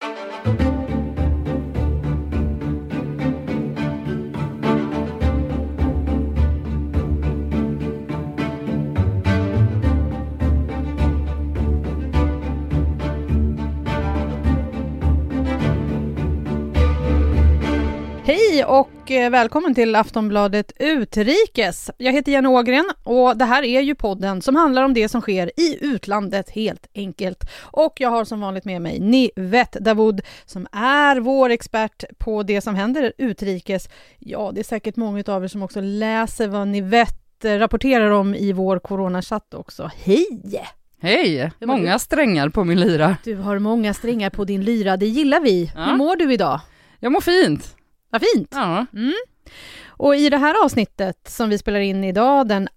Thank you. Hej och eh, välkommen till Aftonbladet Utrikes. Jag heter Jenny Ågren och det här är ju podden som handlar om det som sker i utlandet helt enkelt. Och jag har som vanligt med mig Nivet Davoud som är vår expert på det som händer utrikes. Ja, det är säkert många av er som också läser vad Nivet eh, rapporterar om i vår coronachatt också. Hej! Hej! Många strängar på min lyra. Du har många strängar på din lyra, det gillar vi. Ja. Hur mår du idag? Jag mår fint. Vad fint! Ja. Mm. Och i det här avsnittet som vi spelar in idag den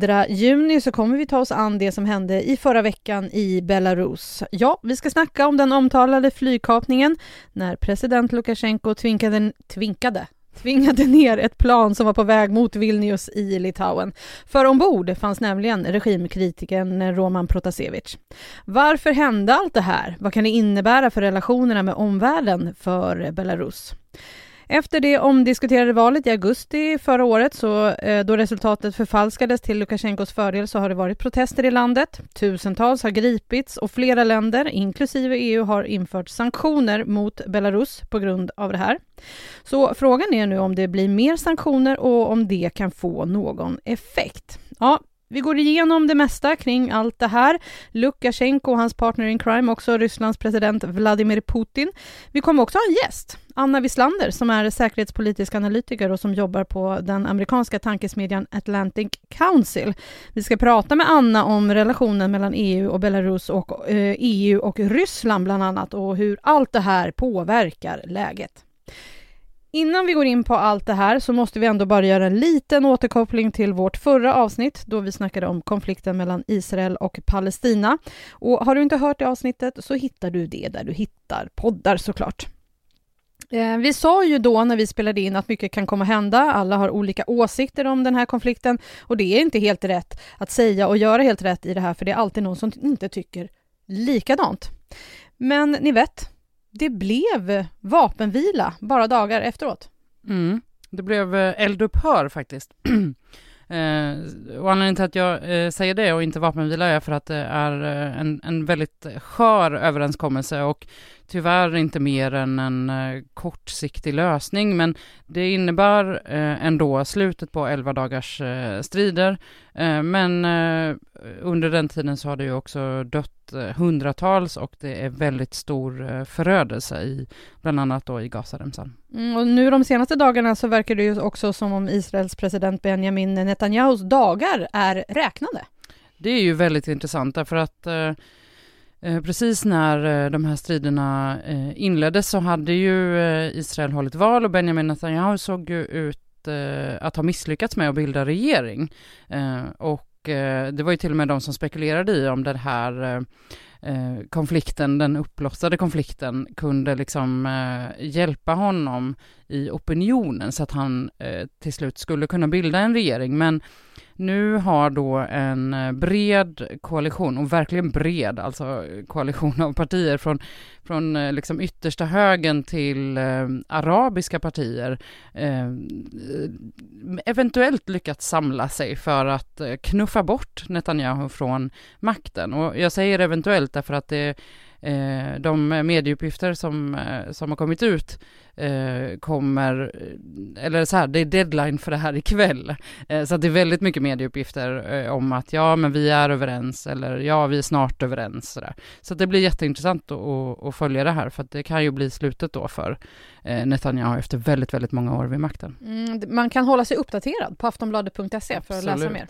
2 juni så kommer vi ta oss an det som hände i förra veckan i Belarus. Ja, vi ska snacka om den omtalade flygkapningen när president Lukasjenko tvinkade, tvinkade, tvingade ner ett plan som var på väg mot Vilnius i Litauen. För ombord fanns nämligen regimkritikern Roman Protasevich. Varför hände allt det här? Vad kan det innebära för relationerna med omvärlden för Belarus? Efter det omdiskuterade valet i augusti förra året, så, eh, då resultatet förfalskades till Lukasjenkos fördel, så har det varit protester i landet. Tusentals har gripits och flera länder, inklusive EU, har infört sanktioner mot Belarus på grund av det här. Så frågan är nu om det blir mer sanktioner och om det kan få någon effekt. Ja, vi går igenom det mesta kring allt det här. Lukasjenko och hans partner in crime, också Rysslands president Vladimir Putin. Vi kommer också ha en gäst, Anna Wislander, som är säkerhetspolitisk analytiker och som jobbar på den amerikanska tankesmedjan Atlantic Council. Vi ska prata med Anna om relationen mellan EU och Belarus och eh, EU och Ryssland bland annat och hur allt det här påverkar läget. Innan vi går in på allt det här så måste vi ändå bara göra en liten återkoppling till vårt förra avsnitt då vi snackade om konflikten mellan Israel och Palestina. Och har du inte hört det avsnittet så hittar du det där du hittar poddar såklart. Eh, vi sa ju då när vi spelade in att mycket kan komma hända. Alla har olika åsikter om den här konflikten och det är inte helt rätt att säga och göra helt rätt i det här för det är alltid någon som inte tycker likadant. Men ni vet, det blev vapenvila bara dagar efteråt. Mm. Det blev eh, eldupphör faktiskt. eh, och anledningen till att jag eh, säger det och inte vapenvila är för att det är eh, en, en väldigt skör överenskommelse och tyvärr inte mer än en eh, kortsiktig lösning, men det innebär eh, ändå slutet på 11 dagars eh, strider. Men under den tiden så har det ju också dött hundratals och det är väldigt stor förödelse i bland annat då i Gazaremsan. Mm, och nu de senaste dagarna så verkar det ju också som om Israels president Benjamin Netanyahus dagar är räknade. Det är ju väldigt intressant därför att Eh, precis när eh, de här striderna eh, inleddes så hade ju Israel hållit val och Benjamin Netanyahu såg ju ut att ha misslyckats med att bilda regering. Och det var ju till och med de som spekulerade i om den här konflikten, den uppblossade konflikten, kunde liksom hjälpa honom i opinionen så att han till slut skulle kunna bilda en regering. Men nu har då en eh, bred koalition, och verkligen bred, alltså koalition av partier från, från eh, liksom yttersta högen till eh, arabiska partier, eh, eh eventuellt lyckats samla sig för att knuffa bort Netanyahu från makten. Och jag säger eventuellt därför att det de medieuppgifter som, eh, som har kommit ut eh, kommer, eller så här, det är deadline för det här ikväll. Eh, så det är väldigt mycket medieuppgifter eh, om att ja, men vi är överens eller ja, vi är snart överens. Så, så det blir jätteintressant att, att följa det här för att det kan ju bli slutet då för eh, Netanyahu efter väldigt, väldigt många år vid makten. Mm, man kan hålla sig uppdaterad på aftonbladet.se för att läsa mer.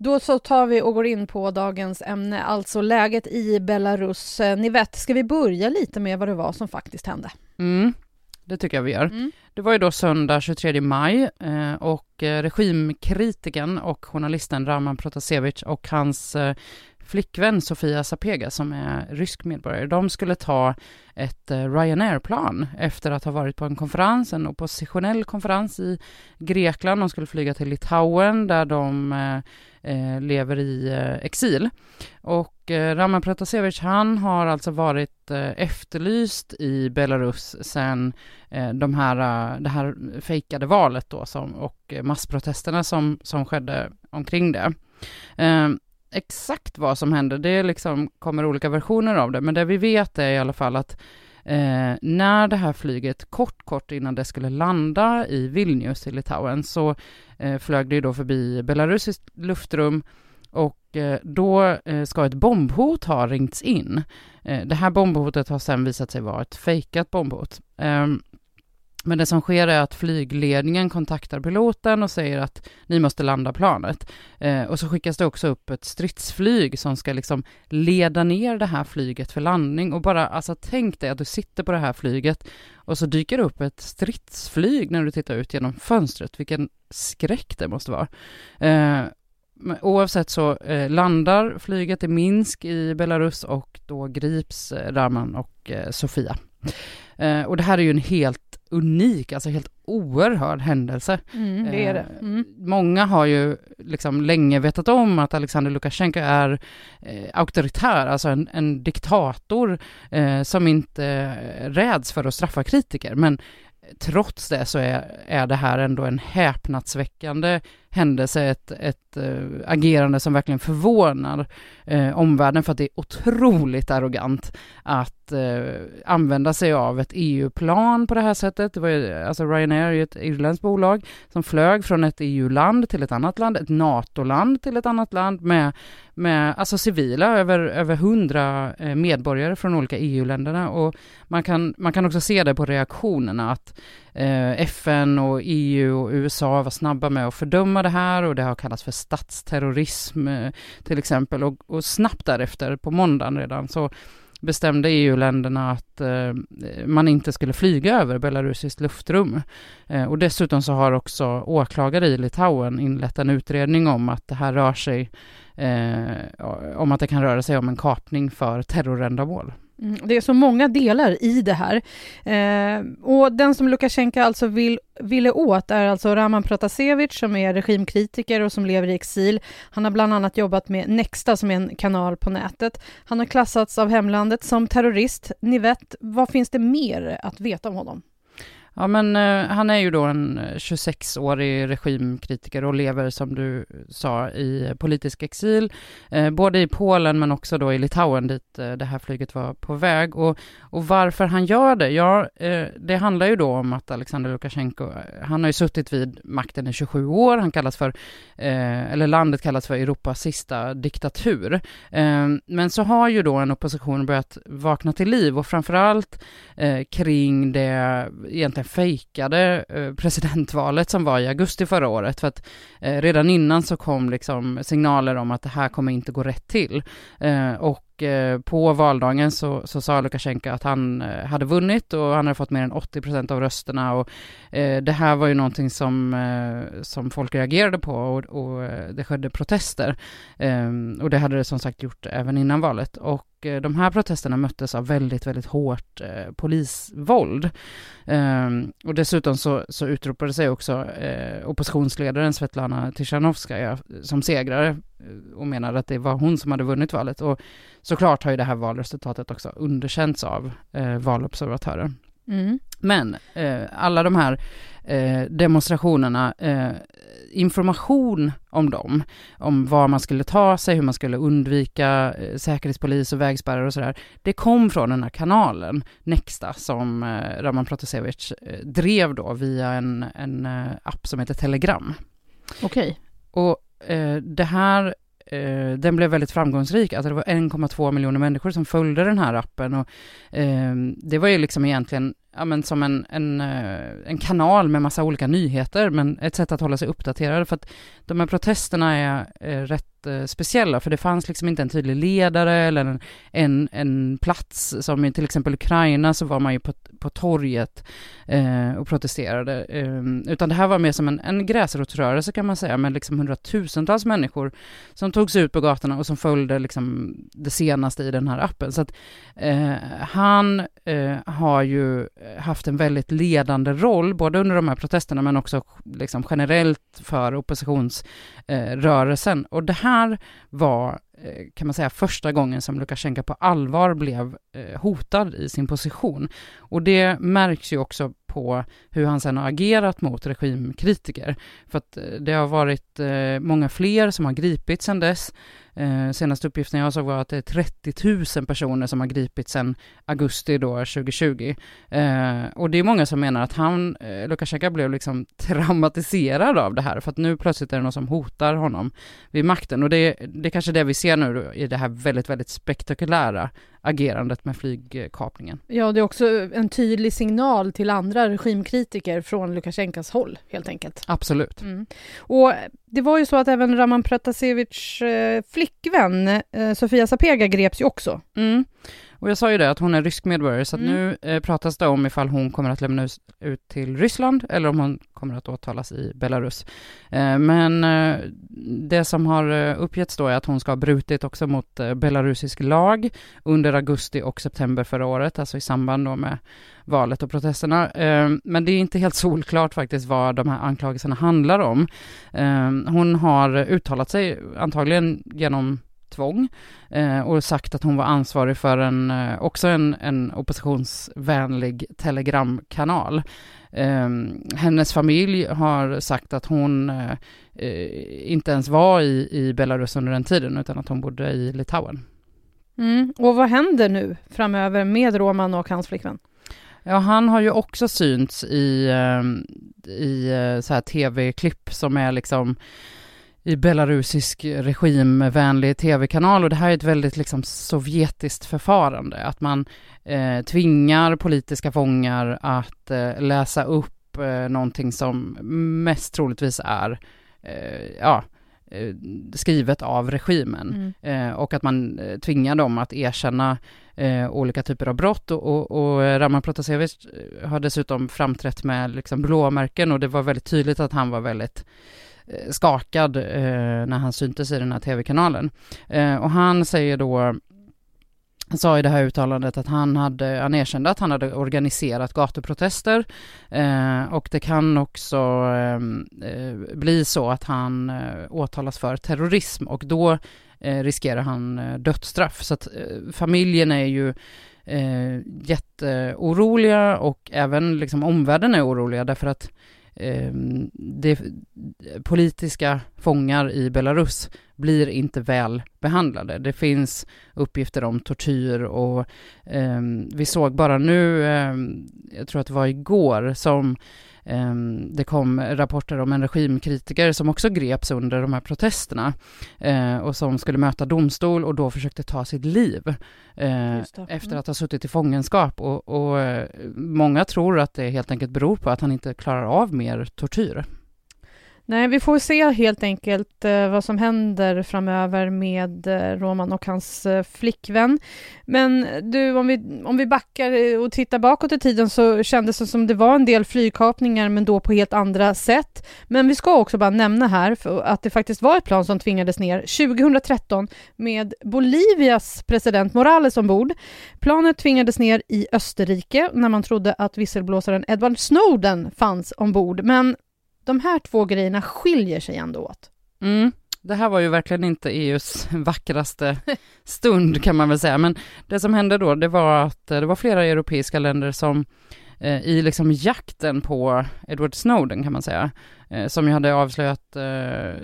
Då så tar vi och går in på dagens ämne, alltså läget i Belarus. Eh, ni vet, ska vi börja lite med vad det var som faktiskt hände? Mm, det tycker jag vi gör. Mm. Det var ju då söndag 23 maj eh, och eh, regimkritiken och journalisten Raman Protasevich och hans flickvän Sofia Sapega som är rysk medborgare, de skulle ta ett Ryanair-plan efter att ha varit på en konferens, en oppositionell konferens i Grekland. De skulle flyga till Litauen där de eh, lever i eh, exil. Och eh, Raman Protasevich, han har alltså varit eh, efterlyst i Belarus sen eh, de här, eh, det här fejkade valet då som, och massprotesterna som, som skedde omkring det. Ehm, exakt vad som hände, det liksom kommer olika versioner av det, men det vi vet är i alla fall att Eh, när det här flyget, kort, kort innan det skulle landa i Vilnius i Litauen, så eh, flög det då förbi belarusiskt luftrum och eh, då eh, ska ett bombhot ha ringts in. Eh, det här bombhotet har sen visat sig vara ett fejkat bombhot. Ehm, men det som sker är att flygledningen kontaktar piloten och säger att ni måste landa planet. Eh, och så skickas det också upp ett stridsflyg som ska liksom leda ner det här flyget för landning. Och bara, alltså tänk dig att du sitter på det här flyget och så dyker det upp ett stridsflyg när du tittar ut genom fönstret. Vilken skräck det måste vara. Eh, oavsett så eh, landar flyget i Minsk i Belarus och då grips eh, Raman och eh, Sofia. Eh, och det här är ju en helt unik, alltså helt oerhörd händelse. Mm, det är det. Eh, mm. Många har ju liksom länge vetat om att Alexander Lukasjenko är eh, auktoritär, alltså en, en diktator eh, som inte räds för att straffa kritiker. Men trots det så är, är det här ändå en häpnadsväckande händelse, ett, ett äh, agerande som verkligen förvånar äh, omvärlden för att det är otroligt arrogant att äh, använda sig av ett EU-plan på det här sättet. Det var ju, alltså Ryanair är ett irländskt bolag som flög från ett EU-land till ett annat land, ett NATO-land till ett annat land med, med alltså civila, över, över 100 medborgare från olika EU-länderna och man kan, man kan också se det på reaktionerna att FN och EU och USA var snabba med att fördöma det här och det har kallats för statsterrorism eh, till exempel och, och snabbt därefter på måndagen redan så bestämde EU-länderna att eh, man inte skulle flyga över belarusiskt luftrum. Eh, och dessutom så har också åklagare i Litauen inlett en utredning om att det här rör sig eh, om att det kan röra sig om en kapning för terrorändamål. Mm, det är så många delar i det här. Eh, och den som Lukasjenko alltså vill, ville åt är alltså Raman Protasevich som är regimkritiker och som lever i exil. Han har bland annat jobbat med Nexta som är en kanal på nätet. Han har klassats av hemlandet som terrorist. Ni vet, vad finns det mer att veta om honom? Ja, men eh, han är ju då en eh, 26-årig regimkritiker och lever, som du sa, i politisk exil, eh, både i Polen men också då i Litauen dit eh, det här flyget var på väg. Och, och varför han gör det? Ja, eh, det handlar ju då om att Alexander Lukasjenko, eh, han har ju suttit vid makten i 27 år, han kallas för, eh, eller landet kallas för Europas sista diktatur. men så har ju då en opposition börjat vakna till liv och framförallt kring det egentligen fejkade eh, presidentvalet som var i augusti förra året, för att eh, redan innan så kom liksom signaler om att det här kommer inte gå rätt till. Eh, och på valdagen så, så sa Lukasjenko att han hade vunnit och han hade fått mer än 80 procent av rösterna och eh, det här var ju någonting som, eh, som folk reagerade på och, och det skedde protester. Eh, och det hade det som sagt gjort även innan valet och och eh, de här protesterna möttes av väldigt, väldigt hårt eh, polisvåld. Eh, och dessutom så, så utropade sig också eh, oppositionsledaren Svetlana Tichanovskaja eh, som segrare eh, och menade att det var hon som hade vunnit valet. Och såklart har ju det här valresultatet också underkänts av eh, valobservatörer. Mm. Men eh, alla de här eh, demonstrationerna, eh, information om dem, om var man skulle ta sig, hur man skulle undvika eh, säkerhetspolis och vägspärrar och sådär, det kom från den här kanalen, Nexta, som eh, Raman Protasevich eh, drev då via en, en app som heter Telegram. Okej. Okay. Och det här eh, den blev väldigt framgångsrik. Alltså det var 1,2 miljoner människor som följde den här appen och eh, det var ju liksom egentligen ja, men som en, en, eh, en kanal med massa olika nyheter, men ett sätt att hålla sig uppdaterad. För att de här protesterna är, är rätt eh, speciella, för det fanns liksom inte en tydlig ledare eller en, en, en plats, som i till exempel Ukraina så var man ju på, på torget eh, och protesterade, eh, utan det här var mer som en, en gräsrotsrörelse kan man säga, med liksom hundratusentals människor som togs ut på gatorna och som följde liksom det senaste i den här appen. Så att eh, han eh, har ju haft en väldigt ledande roll, både under de här protesterna men också liksom generellt för oppositionsrörelsen. och det här var, eh, kan man säga, första gången som Lukasjenko på allvar blev eh, hotad i sin position. Och det märks ju också på hur han sen har agerat mot regimkritiker. För att eh, det har varit eh, många fler som har gripits sedan dess. Eh, senaste uppgiften jag såg var att det är 30 000 personer som har gripits sedan augusti då 2020. Eh, och det är många som menar att han, eh, Lukasjenko blev liksom traumatiserad av det här, för att nu plötsligt är det någon som hotar honom vid makten. Och det, det är kanske det vi ser nu i det här väldigt, väldigt spektakulära agerandet med flygkapningen. Ja, det är också en tydlig signal till andra regimkritiker från Lukasjenkos håll, helt enkelt. Absolut. Mm. Och det var ju så att även Raman Pratasevich eh, flickvän eh, Sofia Sapega greps ju också. Mm. Och jag sa ju det, att hon är rysk medborgare, så mm. nu eh, pratas det om ifall hon kommer att lämnas ut till Ryssland eller om hon kommer att åtalas i Belarus. Eh, men eh, det som har eh, uppgetts då är att hon ska ha brutit också mot eh, belarusisk lag under augusti och september förra året, alltså i samband då med valet och protesterna. Eh, men det är inte helt solklart faktiskt vad de här anklagelserna handlar om. hon har uttalat sig, antagligen genom tvång eh, och sagt att hon var ansvarig för en, eh, också en, en oppositionsvänlig telegramkanal. Eh, hennes familj har sagt att hon eh, inte ens var i, i Belarus under den tiden utan att hon bodde i Litauen. Mm. Och vad händer nu framöver med Roman och hans flickvän? Ja, han har ju också synts i, eh, i så här tv-klipp som är liksom i belarusisk regimvänlig tv-kanal. Och det här är ett väldigt liksom sovjetiskt förfarande, att man eh, tvingar politiska fångar att eh, läsa upp eh, någonting som mest troligtvis är eh, ja, eh, skrivet av regimen. Mm. eh, och att man eh, tvingar dem att erkänna olika typer av brott. Och, och, och Raman Protasevich har dessutom framträtt med liksom blåmärken. Och det var väldigt tydligt att han var väldigt Eh, skakad eh, när han syntes i den här tv-kanalen. Eh, och han säger då han sa i det här uttalandet att han, hade, han erkände att han hade organiserat gatuprotester eh, och det kan också eh, eh bli så att han eh, åtalas för terrorism och då eh, riskerar han dödsstraff. Så att familjen är ju jätteoroliga och även liksom omvärlden är oroliga därför att eh, Ehm, det, politiska fångar i Belarus blir inte väl behandlade. Det finns uppgifter om tortyr och eh, vi såg bara nu, eh, jag tror att det var igår, som det kom rapporter om en regimkritiker som också greps under de här protesterna eh, och som skulle möta domstol och då försökte ta sitt liv eh, mm. efter att ha suttit i fångenskap. Och, och eh, många tror att det helt enkelt beror på att han inte klarar av mer tortyr. Nej, vi får se helt enkelt eh, vad som händer framöver med eh, Roman och hans eh, flickvän. Men eh, du, om vi, om vi backar eh, och tittar bakåt i tiden så kändes det som det var en del flygkapningar, men då på helt andra sätt. Men vi ska också bara nämna här att det faktiskt var ett plan som tvingades ner 2013 med Bolivias president Morales ombord. Planet tvingades ner i Österrike när man trodde att visselblåsaren Edward Snowden fanns ombord, men de här två grejerna skiljer sig ändå åt. Mm. Det här var ju verkligen inte EUs vackraste stund kan man väl säga, men det som hände då, det var att det var flera europeiska länder som eh, i liksom jakten på Edward Snowden kan man säga, eh, som ju hade avslöjat eh,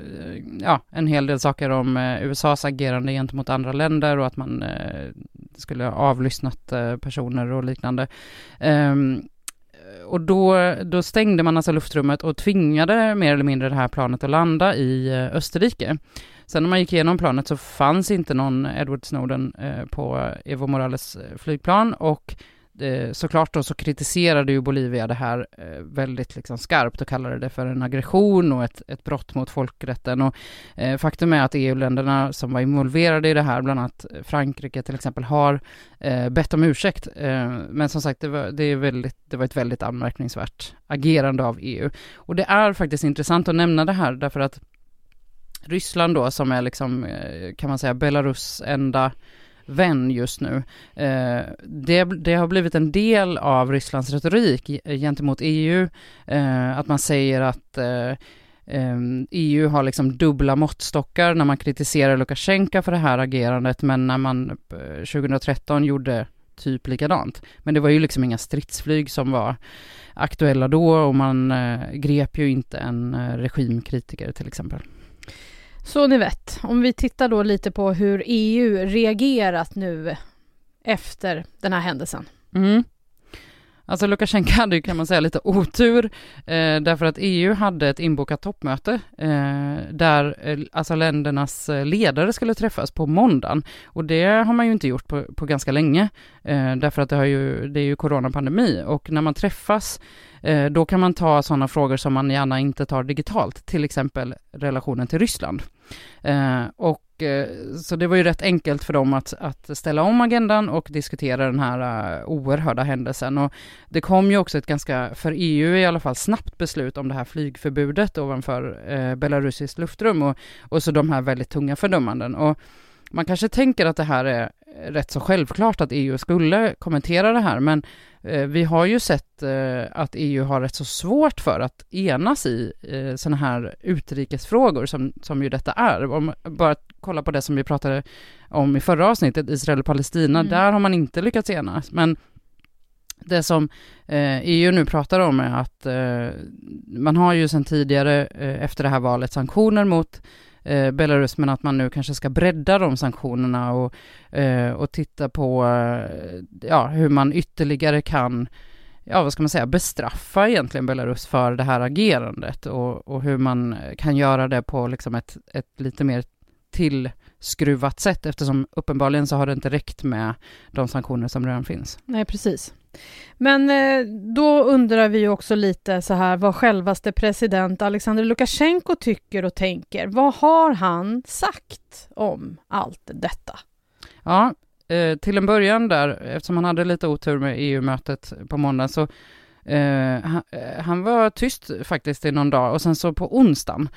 ja, en hel del saker om eh, USAs agerande gentemot andra länder och att man eh, skulle ha avlyssnat eh, personer och liknande. Och då, då stängde man alltså luftrummet och tvingade mer eller mindre det här planet att landa i eh, Österrike. Sen när man gick igenom planet så fanns inte någon Edward Snowden eh, på Evo Morales eh, flygplan och Eh, såklart då så kritiserade ju Bolivia det här eh, väldigt liksom skarpt och kallade det för en aggression och ett, ett brott mot folkrätten och eh, faktum är att EU-länderna som var involverade i det här, bland annat Frankrike till exempel, har eh, bett om ursäkt. Eh, men som sagt, det var, det, är väldigt, det var ett väldigt anmärkningsvärt agerande av EU. Och det är faktiskt intressant att nämna det här därför att Ryssland då som är liksom, eh, kan man säga, Belarus enda vän just nu. Eh, det, det, har blivit en del av Rysslands retorik gentemot EU, eh, att man säger att eh, eh, EU har liksom dubbla måttstockar när man kritiserar Lukasjenko för det här agerandet, men när man eh, 2013 gjorde typ likadant. Men det var ju liksom inga stridsflyg som var aktuella då och man grep ju inte en regimkritiker till exempel. Så ni vet, om vi tittar då lite på hur EU reagerat nu efter den här händelsen. Mm. Alltså Lukasjenko hade ju kan man säga lite otur eh, därför att EU hade ett inbokat toppmöte eh, där eh, alltså ländernas eh, ledare skulle träffas på måndagen och det har man ju inte gjort på, på ganska länge eh, därför att det, har ju, det är ju coronapandemi och när man träffas Eh, då kan man ta sådana frågor som man gärna inte tar digitalt, till exempel relationen till Ryssland. Eh, och eh, så det var ju rätt enkelt för dem att, att ställa om agendan och diskutera den här eh, oerhörda händelsen. Och det kom ju också ett ganska, för EU i alla fall, snabbt beslut om det här flygförbudet ovanför eh, belarusiskt luftrum och, och så de här väldigt tunga fördömanden. Och man kanske tänker att det här är rätt så självklart att EU skulle kommentera det här, men eh, vi har ju sett eh, att EU har rätt så svårt för att enas i eh, sådana här utrikesfrågor som, som ju detta är. Om bara kolla på det som vi pratade om i förra avsnittet, Israel och Palestina, mm. där har man inte lyckats enas, men det som eh, EU nu pratar om är att man har ju sedan tidigare efter det här valet sanktioner mot eh, Belarus, men att man nu kanske ska bredda de sanktionerna och, eh, och titta på eh, ja, hur man ytterligare kan ja, vad ska man säga, bestraffa egentligen Belarus för det här agerandet och, och hur man kan göra det på liksom ett, ett lite mer tillskruvat sätt eftersom uppenbarligen så har det inte räckt med de sanktioner som redan finns. Nej, precis. Men eh, då undrar vi också lite så här vad självaste president Alexander Lukasjenko tycker och tänker. Vad har han sagt om allt detta? Ja, eh, till en början där, eftersom han hade lite otur med EU-mötet på måndag, så Uh, han, han, var tyst faktiskt i någon dag och sen så på onsdagen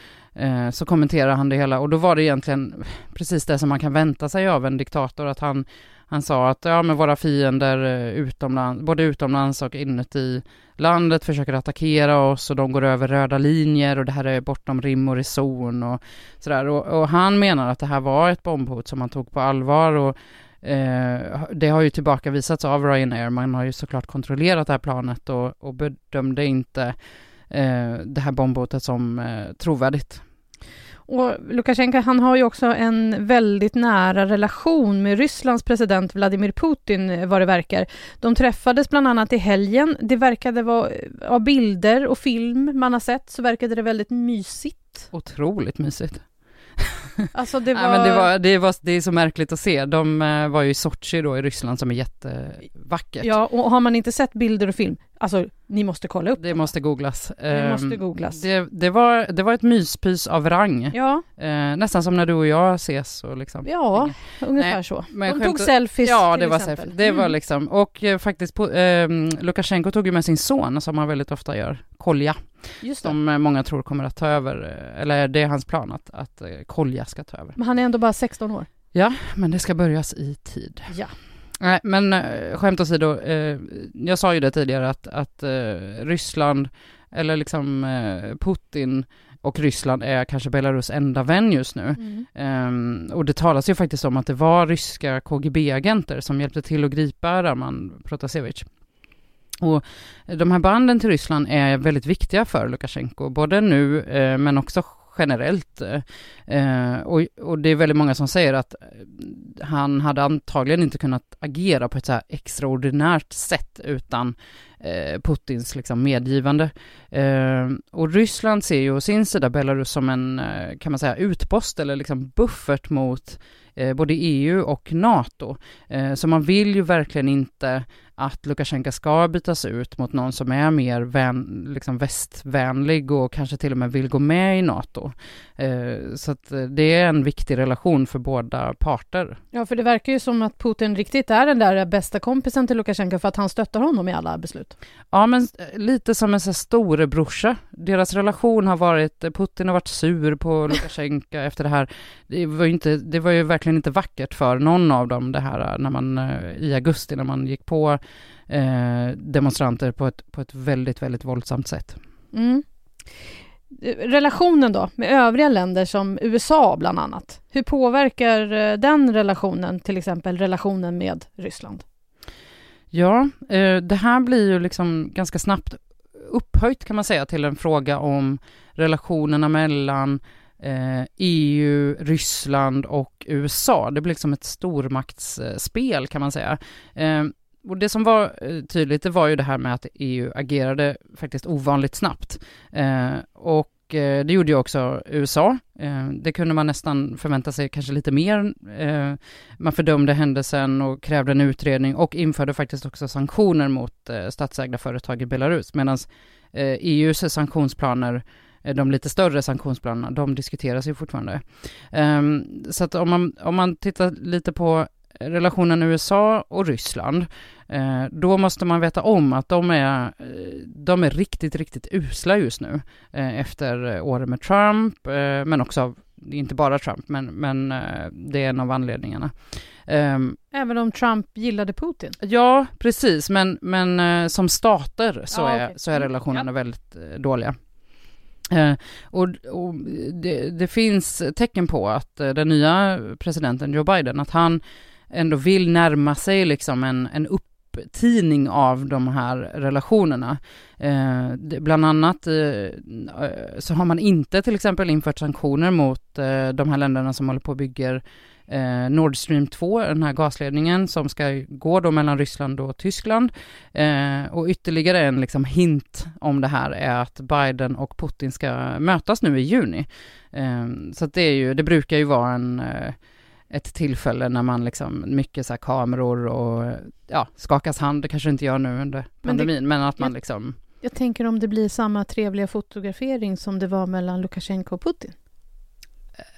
uh, så kommenterade han det hela och då var det egentligen precis det som man kan vänta sig av en diktator, att han han sa att ja, men våra fiender eh, utomlands, både utomlands och inuti landet försöker attackera oss och de går över röda linjer och det här är bortom rim och reson och sådär. Och, och han menar att det här var ett bombhot som man tog på allvar och eh, det har ju tillbakavisats av Ryanair. Man har ju såklart kontrollerat det här planet och, och bedömde inte eh, det här bombhotet som eh, trovärdigt. Och Lukasjenko han har ju också en väldigt nära relation med Rysslands president Vladimir Putin vad det verkar. De träffades bland annat i helgen. Det verkade vara, av bilder och film man har sett, så verkade det väldigt mysigt. Otroligt mysigt. Alltså det var... Men det, var, det, var, det är så märkligt att se. De eh, var ju i Sochi då i Ryssland som är jättevackert. Ja, och har man inte sett bilder och film, alltså ni måste kolla upp det. måste googlas. Det måste ehm, googlas. Det, det, var, det var ett myspys av rang. Ja. Eh, nästan som när du och jag ses och liksom. Ja, ungefär Nej, så. De tog selfies Ja, det var selfies. Det mm. var liksom, och eh, faktiskt på, eh, Lukasjenko tog ju med sin son som han väldigt ofta gör, Kolja. Just det. Som eh, många tror kommer att ta över, eh, eller det är hans plan att, att Kolja ska ta över. Men han är ändå bara 16 år. Ja, men det ska börjas i tid. Ja. Nej, men äh, skämt åsido, eh, jag sa ju det tidigare att, att eh, Ryssland, eller liksom eh, Putin och Ryssland är kanske Belarus enda vän just nu. Mm. Um, och det talas ju faktiskt om att det var ryska KGB-agenter som hjälpte till att gripa Raman Protasevich. Och de här banden till Ryssland är väldigt viktiga för Lukasjenko, både nu eh, men också generellt. Eh, och, och, det är väldigt många som säger att han hade antagligen inte kunnat agera på ett så här extraordinärt sätt utan eh, Putins liksom medgivande. Eh, och Ryssland ser ju å sin sida Belarus som en, eh, kan man säga, utpost eller liksom buffert mot eh, både EU och NATO. Eh, så man vill ju verkligen inte att Lukasjenko ska bytas ut mot någon som är mer vän, liksom västvänlig och kanske till och med vill gå med i NATO. Eh, så att eh, det är en viktig relation för båda parter. Ja, för det verkar ju som att Putin riktigt är den där bästa kompisen till Lukasjenko för att han stöttar honom i alla beslut. Ja, men eh, lite som en storebrorsa. Deras relation har varit, eh, Putin har varit sur på Lukasjenko efter det här. Det var, ju inte, det var ju verkligen inte vackert för någon av dem det här när man i augusti när man gick på eh, demonstranter på ett, på ett väldigt, väldigt våldsamt sätt. Mm. Relationen då med övriga länder som USA bland annat. Hur påverkar eh, den relationen till exempel relationen med Ryssland? Ja, eh, det här blir ju liksom ganska snabbt upphöjt kan man säga till en fråga om relationerna mellan EU, eh, e Ryssland och USA. Det blir liksom ett stormaktsspel kan man säga och det som var eh, tydligt, det var ju det här med att EU agerade faktiskt ovanligt snabbt. Eh, och eh, det gjorde ju också USA. Eh, det kunde man nästan förvänta sig kanske lite mer. Man fördömde händelsen och krävde en utredning och införde faktiskt också sanktioner mot statsägda företag i Belarus, medan EUs e sanktionsplaner de lite större sanktionsplanerna, de diskuteras ju fortfarande. Ehm, så att om man, om man tittar lite på relationen USA och Ryssland, eh, då måste man veta om att de är, eh, de är riktigt, riktigt usla just nu eh, efter åren med Trump, men också, inte bara Trump, men, men det är en av anledningarna. Ehm, Även om Trump gillade Putin? Ja, precis, men, men som stater så, ja, är, okay. så är mm, relationerna ja. väldigt dåliga. Eh, och, och det, det, finns tecken på att den nya presidenten Joe Biden, att han ändå vill närma sig liksom en, en upptining av de här relationerna. Eh, bland annat eh, eh, så har man inte till exempel infört sanktioner mot eh, de här länderna som håller på och bygger eh, Nord Stream 2, den här gasledningen som ska gå då mellan Ryssland och Tyskland. Eh, och ytterligare en liksom hint om det här är att Biden och Putin ska mötas nu i juni. Eh, så det är ju, det brukar ju vara en eh, ett tillfälle när man liksom, mycket så kameror och ja, skakas hand, det kanske inte gör nu under pandemin, men, det, men att man jag, liksom... Jag tänker om det blir samma trevliga fotografering som det var mellan Lukasjenko och Putin?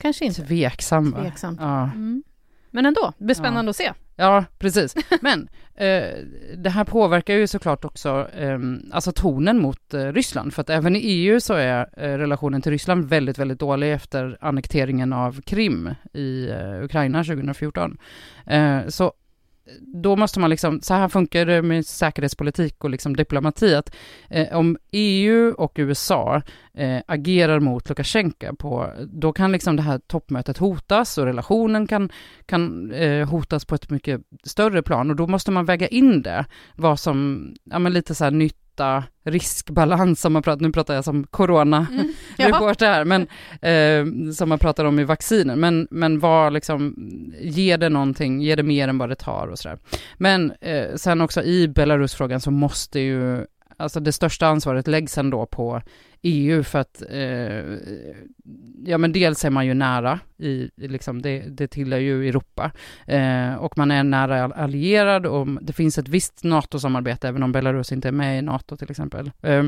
Kanske inte? Tveksam, Tveksam. Ja. Mm. Men ändå, det blir spännande ja. att se. Ja, precis. Men eh, det här påverkar ju såklart också eh, alltså tonen mot eh, Ryssland, för att även i EU så är eh, relationen till Ryssland väldigt, väldigt dålig efter annekteringen av Krim i eh, Ukraina 2014. Eh, så då måste man liksom, så här funkar det med säkerhetspolitik och liksom diplomati, att eh, om EU och USA eh, agerar mot Lukasjenko, på, då kan liksom det här toppmötet hotas och relationen kan, kan eh, hotas på ett mycket större plan och då måste man väga in det, vad som, ja men lite så här nytt nytta, riskbalans som man pratar, nu pratar jag som corona-reporter mm. här, men eh, som man pratar om i vaccinen, men, men vad liksom, ger det någonting, ger det mer än vad det tar och sådär. Men eh, sen också i Belarus-frågan så måste ju alltså det största ansvaret läggs ändå på EU för att, eh, ja men dels är man ju nära i, liksom det, det tillhör ju Europa eh, och man är nära allierad och det finns ett visst NATO-samarbete även om Belarus inte är med i NATO till exempel. Eh,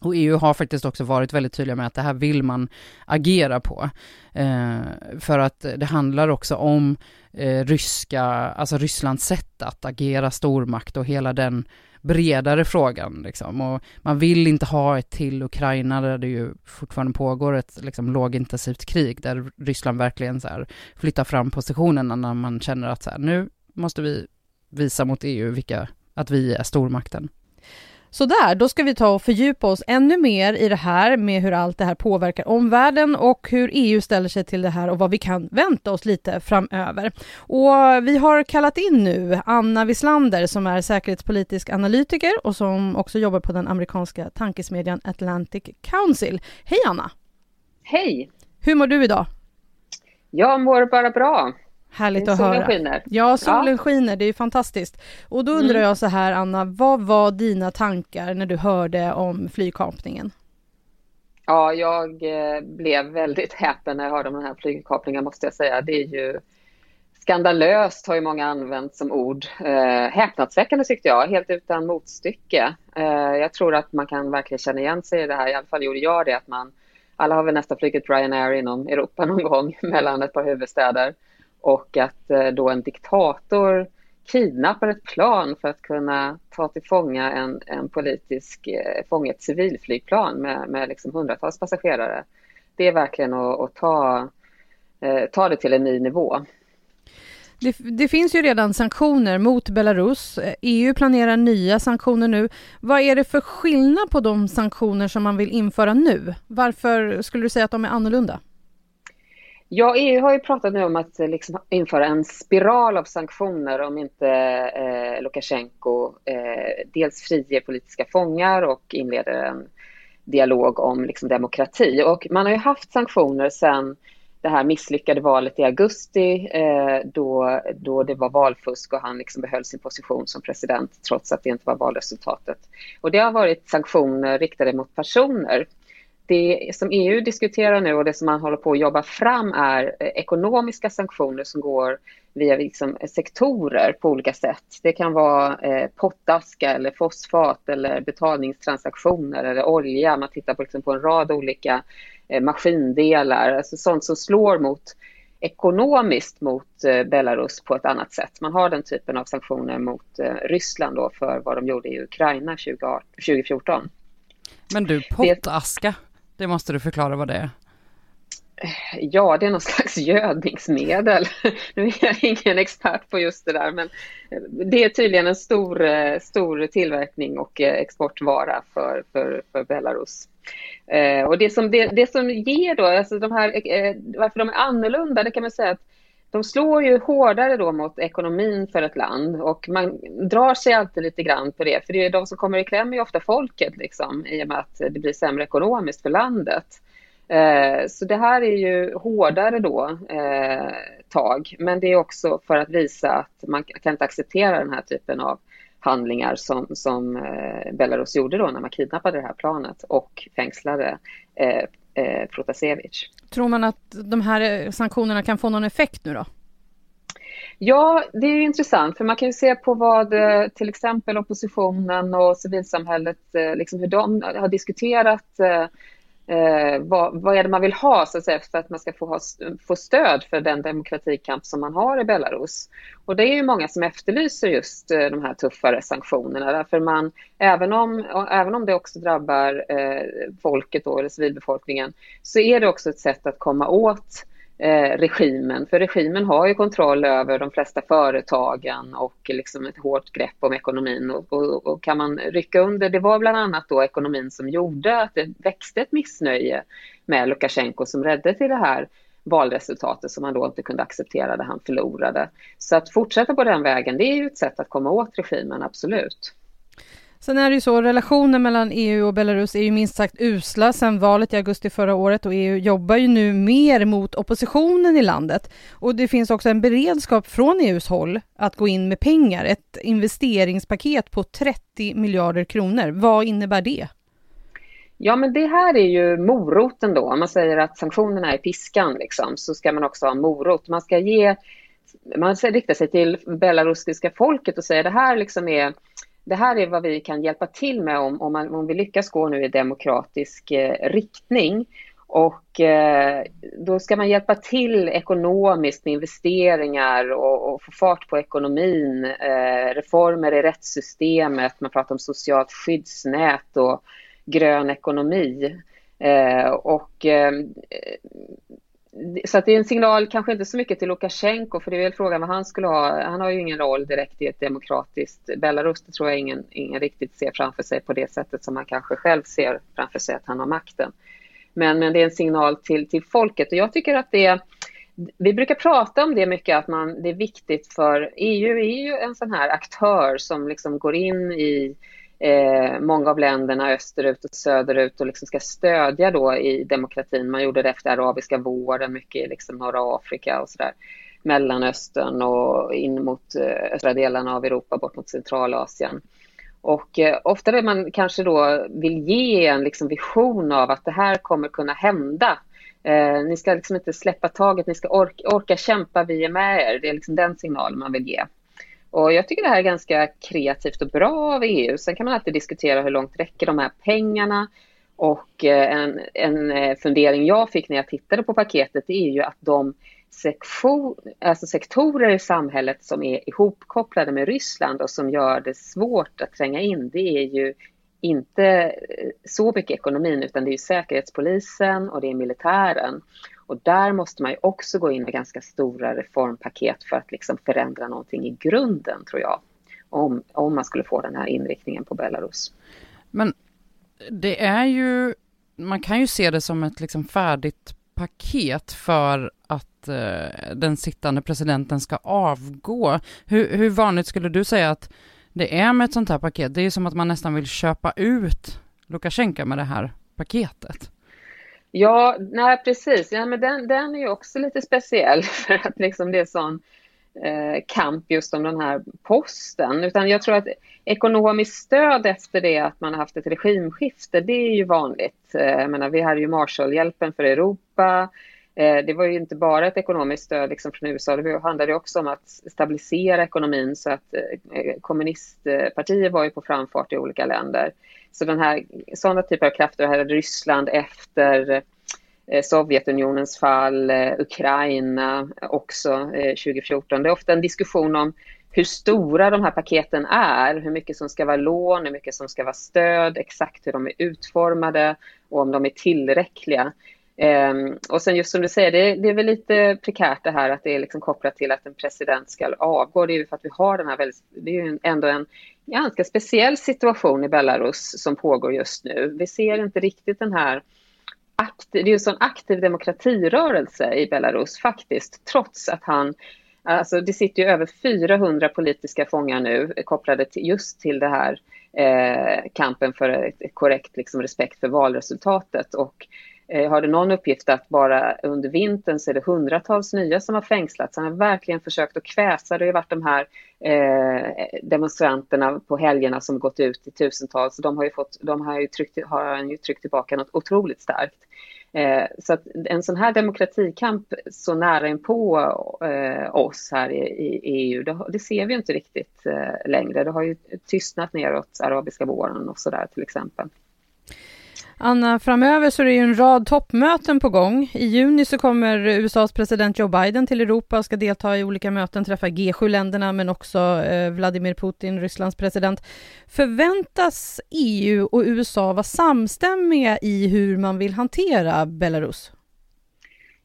och EU har faktiskt också varit väldigt tydliga med att det här vill man agera på. Eh, för att det handlar också om eh, ryska, alltså Rysslands sätt att agera stormakt och hela den bredare frågan liksom. Och man vill inte ha ett till Ukraina där det ju fortfarande pågår ett liksom lågintensivt krig där Ryssland verkligen så här flyttar fram positionerna när man känner att så här, nu måste vi visa mot EU vilka, att vi är stormakten. Sådär, då ska vi ta och fördjupa oss ännu mer i det här med hur allt det här påverkar omvärlden och hur EU ställer sig till det här och vad vi kan vänta oss lite framöver. Och vi har kallat in nu Anna Wislander som är säkerhetspolitisk analytiker och som också jobbar på den amerikanska tankesmedjan Atlantic Council. Hej Anna! Hej! Hur mår du idag? Jag mår bara bra. Härligt att solen höra. Skiner. Ja, solen ja. skiner. Det är fantastiskt. Och då undrar mm. jag så här, Anna, vad var dina tankar när du hörde om flygkapningen? Ja, jag eh, blev väldigt häpen när jag hörde om den här flygkapningen, måste jag säga. Det är ju skandalöst, har ju många använt som ord. Eh, häpnadsväckande tyckte jag, helt utan motstycke. Eh, jag tror att man kan verkligen känna igen sig i det här, i alla fall gjorde jag det, att man alla har väl nästan flugit Ryanair inom Europa någon gång mellan ett par huvudstäder och att eh, då en diktator kidnappar ett plan för att kunna ta till fånga en, en politisk eh, ett civilflygplan med, med liksom hundratals passagerare. Det är verkligen att, att ta, eh, ta det till en ny nivå. Det, det, finns ju redan sanktioner mot Belarus. EU planerar nya sanktioner nu. Vad är det för skillnad på de sanktioner som man vill införa nu? Varför skulle du säga att de är annorlunda? Ja, EU har ju pratat nu om att eh, liksom införa en spiral av sanktioner om inte eh, Lukasjenko eh, dels friger politiska fångar och inleder en dialog om liksom, demokrati. Och man har ju haft sanktioner sedan det här misslyckade valet i augusti eh, då, då det var valfusk och han liksom behöll sin position som president trots att det inte var valresultatet. Och det har varit sanktioner riktade mot personer det som EU diskuterar nu och det som man håller på att jobba fram är eh, ekonomiska sanktioner som går via liksom sektorer på olika sätt. Det kan vara eh, pottaska eller fosfat eller betalningstransaktioner eller olja. Man tittar på, liksom, på en rad olika eh, maskindelar, alltså sånt som slår mot ekonomiskt mot eh, Belarus på ett annat sätt. Man har den typen av sanktioner mot eh, Ryssland då för vad de gjorde i Ukraina 2014. Men du, pottaska, det måste du förklara vad det är. Ja, det är någon slags gödningsmedel. Nu är jag ingen expert på just det där, men det är tydligen en stor, eh, stor tillverkning och eh, exportvara för, för, för Belarus. Eh, och det som, det, det, som ger då, alltså de här, varför de är annorlunda, det kan man säga att de slår ju hårdare då mot ekonomin för ett land och man drar sig alltid lite grann på det. För det är de som kommer i kläm är ofta folket liksom, i och med att det blir sämre ekonomiskt för landet. Eh, så det här är ju hårdare då eh, tag, men det är också för att visa att man kan inte acceptera den här typen av handlingar som, som eh, Belarus gjorde då när man kidnappade det här planet och fängslade eh, eh, Protasevich. Tror man att de här eh, sanktionerna kan få någon effekt nu då? Ja, det är intressant för man kan ju se på vad eh, till exempel oppositionen och civilsamhället, eh, liksom hur de har diskuterat eh, vad, vad är det man vill ha så att säga, för att man ska få, ha, få stöd för den demokratikamp som man har i Belarus. Och det är ju många som efterlyser just eh, de här tuffare sanktionerna därför man, även om, även om det också drabbar eh, folket då, eller civilbefolkningen, så är det också ett sätt att komma åt eh, regimen. För regimen har ju kontroll över de flesta företagen och liksom ett hårt grepp om ekonomin. Och, och, och, kan man rycka under, det var bland annat då ekonomin som gjorde att det växte ett missnöje med Lukasjenko som räddade till det här valresultatet som han då inte kunde acceptera där han förlorade. Så att fortsätta på den vägen, det är ju ett sätt att komma åt regimen, absolut. Sen är det ju så, relationen mellan EU och Belarus är ju minst sagt usla sedan valet i augusti förra året och EU jobbar ju nu mer mot oppositionen i landet. Och det finns också en beredskap från EUs håll att gå in med pengar, ett investeringspaket på 30 miljarder kronor. Vad innebär det? Ja, men det här är ju moroten då. Om man säger att sanktionerna är piskan, liksom, så ska man också ha morot. Man ska ge, man ska rikta sig till belarusiska folket och säga det här liksom är det här är vad vi kan hjälpa till med om, om, man, om vi lyckas gå nu i demokratisk eh, riktning. Och eh, då ska man hjälpa till ekonomiskt med investeringar och, och få fart på ekonomin, eh, reformer i rättssystemet, man pratar om socialt skyddsnät och grön ekonomi. Eh, och eh, så att det är en signal, kanske inte så mycket till Lukasjenko, för det är väl frågan vad han skulle ha. Han har ju ingen roll direkt i ett demokratiskt Belarus. Det tror jag ingen, ingen riktigt ser framför sig på det sättet som man kanske själv ser framför sig att han har makten. Men, men det är en signal till, till folket och jag tycker att det vi brukar prata om det mycket, att man, det är viktigt för EU är ju en sån här aktör som liksom går in i eh, många av länderna österut och söderut och liksom ska stödja då i demokratin. Man gjorde det efter arabiska våren, mycket i liksom norra Afrika och sådär. Mellanöstern och in mot eh, östra delarna av Europa, bort mot Centralasien. Och eh, ofta det man kanske då vill ge en liksom vision av att det här kommer kunna hända. Eh, ni ska liksom inte släppa taget, ni ska orka, orka kämpa, vi är med er. Det är liksom den signalen man vill ge. Och jag tycker det här är ganska kreativt och bra av EU. Sen kan man alltid diskutera hur långt räcker de här pengarna. Och eh, en, en eh, fundering jag fick när jag tittade på paketet är ju att de sektion, alltså sektorer i samhället som är ihopkopplade med Ryssland och som gör det svårt att tränga in, det är ju inte eh, så mycket ekonomin utan det är säkerhetspolisen och det är militären. Och där måste man ju också gå in med ganska stora reformpaket för att liksom förändra någonting i grunden, tror jag. Om, om man skulle få den här inriktningen på Belarus. Men det är ju, man kan ju se det som ett liksom färdigt paket för att eh, den sittande presidenten ska avgå. Hur, hur vanligt skulle du säga att det är med ett sånt här paket? Det är ju som att man nästan vill köpa ut Lukasjenko med det här paketet. Ja, nej precis. Ja, men den, den är ju också lite speciell för att liksom det är sån eh, kamp just om den här posten. Utan jag tror att ekonomiskt stöd efter det att man har haft ett regimskifte, det är ju vanligt. Eh, jag menar, vi hade ju Marshallhjälpen för Europa. Eh, det var ju inte bara ett ekonomiskt stöd liksom från USA, det handlade också om att stabilisera ekonomin så att eh, kommunistpartier var ju på framfart i olika länder. Så den här, sådana typer av krafter här Ryssland efter eh, Sovjetunionens fall, eh, Ukraina också eh, 2014. Det är ofta en diskussion om hur stora de här paketen är, hur mycket som ska vara lån, hur mycket som ska vara stöd, exakt hur de är utformade och om de är tillräckliga. Ehm, och sen just som du säger, det, det, är väl lite prekärt det här att det är liksom kopplat till att en president ska avgå. Det är ju för att vi har den här väldigt, det är ju ändå en ganska speciell situation i Belarus som pågår just nu. Vi ser inte riktigt den här aktiv, det är en sån aktiv demokratirörelse i Belarus faktiskt, trots att han Alltså det sitter ju över 400 politiska fångar nu kopplade till, just till det här eh, kampen för ett korrekt liksom, respekt för valresultatet. Och Eh, jag hörde någon uppgift att bara under vintern så är det hundratals nya som har fängslats. Han har verkligen försökt att kväsa. Det har ju varit de här eh, demonstranterna på helgerna som gått ut i tusentals. De har ju, fått, de har ju tryckt, har han ju tryckt tillbaka något otroligt starkt. Eh, så att en sån här demokratikamp så nära inpå eh, oss här i, i EU, det, det, ser vi inte riktigt eh, längre. Det har ju tystnat neråt arabiska våren och så där till exempel. Anna, framöver så är det ju en rad toppmöten på gång. I juni så kommer USAs president Joe Biden till Europa och ska delta i olika möten, träffa G7-länderna men också eh, Vladimir Putin, Rysslands president. Förväntas EU och USA vara samstämmiga i hur man vill hantera Belarus?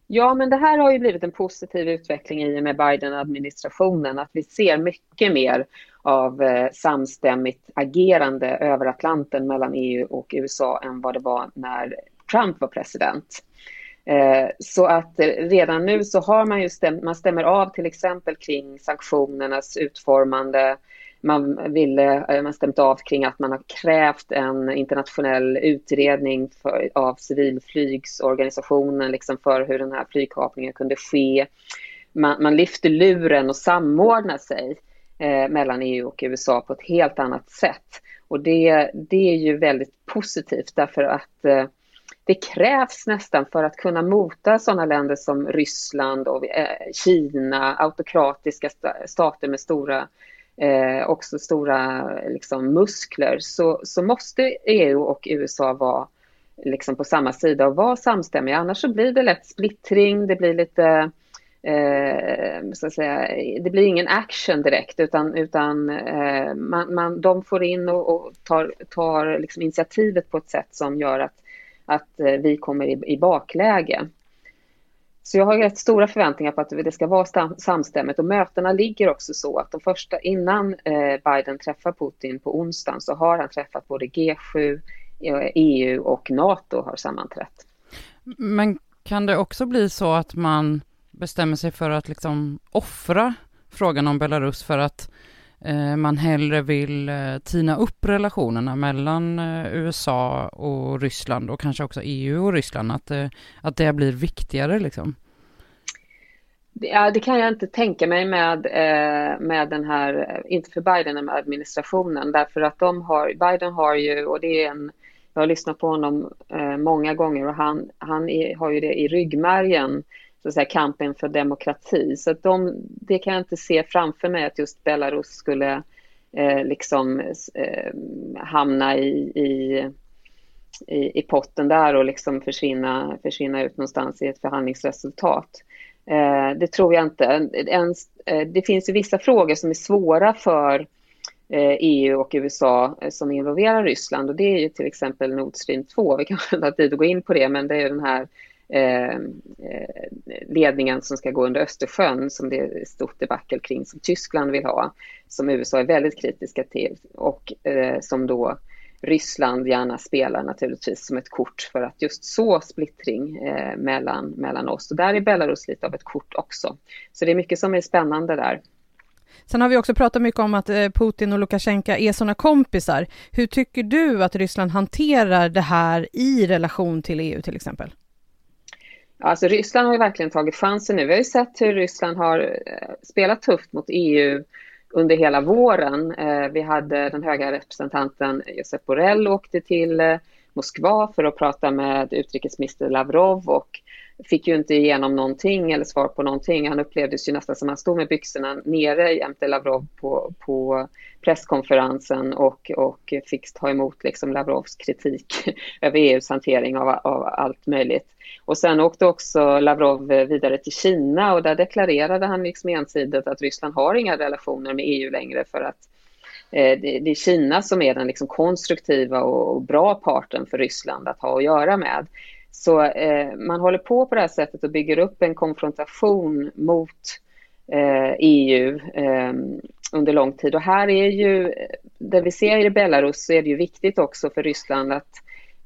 Ja, men det här har ju blivit en positiv utveckling i och med Biden-administrationen, att vi ser mycket mer av eh, samstämmigt agerande över Atlanten mellan EU och USA än vad det var när Trump var president. Eh, så att eh, redan nu så har man ju stäm man stämmer av till exempel kring sanktionernas utformande. Man ville, eh, man stämt av kring att man har krävt en internationell utredning för, av civilflygsorganisationen liksom för hur den här flygkapningen kunde ske. Man, man lyfter luren och samordnar sig eh, mellan EU och USA på ett helt annat sätt. Och det, det är ju väldigt positivt därför att eh, det krävs nästan för att kunna mota sådana länder som Ryssland och eh, Kina, autokratiska stater med stora eh, också stora liksom, muskler, så, så måste EU och USA vara liksom, på samma sida och vara samstämmiga. Annars så blir det lätt splittring, det blir lite eh, så att säga, det blir ingen action direkt utan, utan eh, man, man, de får in och, och tar, tar liksom initiativet på ett sätt som gör att, att eh, vi kommer i, i bakläge. Så jag har rätt stora förväntningar på att det ska vara samstämmigt och mötena ligger också så att de första, innan eh, Biden träffar Putin på onsdagen så har han träffat både G7, EU eh, och NATO har sammanträtt. Men kan det också bli så att man bestämmer sig för att liksom offra frågan om Belarus för att eh, man hellre vill eh, tina upp relationerna mellan eh, USA och Ryssland och kanske också EU och Ryssland, att, eh, att det blir viktigare liksom? Ja, det kan jag inte tänka mig med, eh, med den här, eh, inte för Biden, men administrationen, därför att de har, Biden har ju, och det är en, jag har lyssnat på honom eh, många gånger och han, han är, har ju det i ryggmärgen, så att säga, kampen för demokrati. Så att de, det kan jag inte se framför mig att just Belarus skulle eh, liksom eh, hamna i, i, i, i, potten där och liksom försvinna, försvinna ut någonstans i ett förhandlingsresultat. Eh, det tror jag inte. En, eh, det finns ju vissa frågor som är svåra för eh, EU och USA eh, som involverar Ryssland och det är ju till exempel Nord Stream 2. Vi kanske inte har tid att gå in på det men det är den här Eh, Ehm, eh, ledningen som ska gå under Östersjön som det är stort debacle kring som Tyskland vill ha, som USA är väldigt kritiska till och eh, som då Ryssland gärna spelar naturligtvis som ett kort för att just så splittring eh, mellan, mellan oss. Och där är Belarus lite av ett kort också. Så det är mycket som är spännande där. Sen har vi också pratat mycket om att eh, Putin och Lukasjenko är sådana kompisar. Hur tycker du att Ryssland hanterar det här i relation till EU till exempel? Alltså Ryssland har ju verkligen tagit chansen nu. Vi har ju sett hur Ryssland har eh, spelat tufft mot EU under hela våren. Eh, vi hade den höga representanten Josep Borrell åkte till eh, Moskva för att prata med utrikesminister Lavrov och fick ju inte igenom någonting eller svar på någonting. Han upplevdes ju nästan som att han stod med byxorna nere jämte Lavrov på, på presskonferensen och, och fick ta emot liksom Lavrovs kritik över EUs hantering av, av allt möjligt. Och sen åkte också Lavrov vidare till Kina och där deklarerade han liksom ensidigt att Ryssland har inga relationer med EU längre för att eh, det, är Kina som är den liksom konstruktiva och bra parten för Ryssland att ha att göra med. Så eh, man håller på på det här sättet och bygger upp en konfrontation mot eh, EU eh, under lång tid. Och här är ju, det vi ser i Belarus så är det ju viktigt också för Ryssland att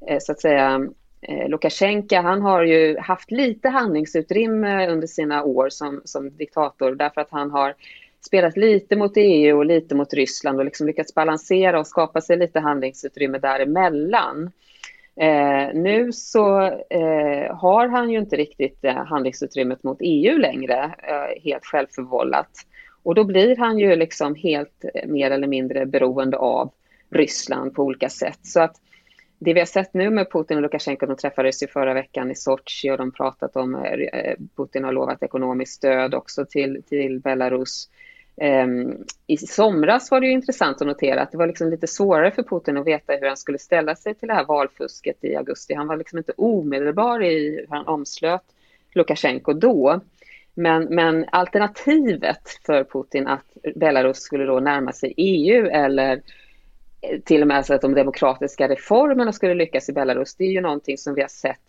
eh, så att säga eh, Lukasjenko, han har ju haft lite handlingsutrymme under sina år som, som diktator därför att han har spelat lite mot EU och lite mot Ryssland och liksom lyckats balansera och skapa sig lite handlingsutrymme däremellan. Eh, Eh, nu så eh, har han ju inte riktigt eh, handlingsutrymmet mot EU längre, eh, helt självförvållat. Och då blir han ju liksom helt eh, mer eller mindre beroende av Ryssland på olika sätt. Så att det vi har sett nu med Putin och Lukasjenko, de träffades ju förra veckan i Sochi och de pratat om, eh, Putin har lovat ekonomiskt stöd också till, till Belarus. Ehm, I somras var det ju intressant att notera att det var liksom lite svårare för Putin att veta hur han skulle ställa sig till det här valfusket i augusti. Han var liksom inte omedelbar i hur han omslöt Lukasjenko då. Men, men alternativet för Putin att Belarus skulle då närma sig EU eller till och med så att de demokratiska reformerna skulle lyckas i Belarus, det är ju någonting som vi har sett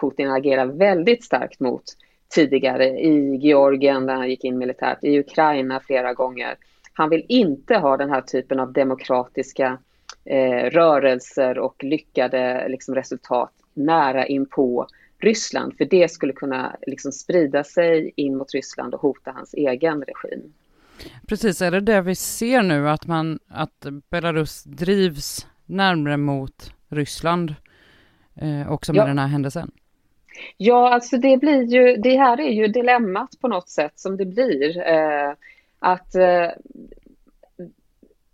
Putin agera väldigt starkt mot tidigare i Georgien där han gick in militärt, i Ukraina flera gånger. Han vill inte ha den här typen av demokratiska eh, rörelser och lyckade liksom, resultat nära inpå Ryssland, för det skulle kunna liksom, sprida sig in mot Ryssland och hota hans egen regim. Precis, är det det vi ser nu, att, man, att Belarus drivs närmre mot Ryssland eh, också med ja. den här händelsen? Ja, alltså det blir ju, det här är ju dilemmat på något sätt som det blir. Eh, att eh,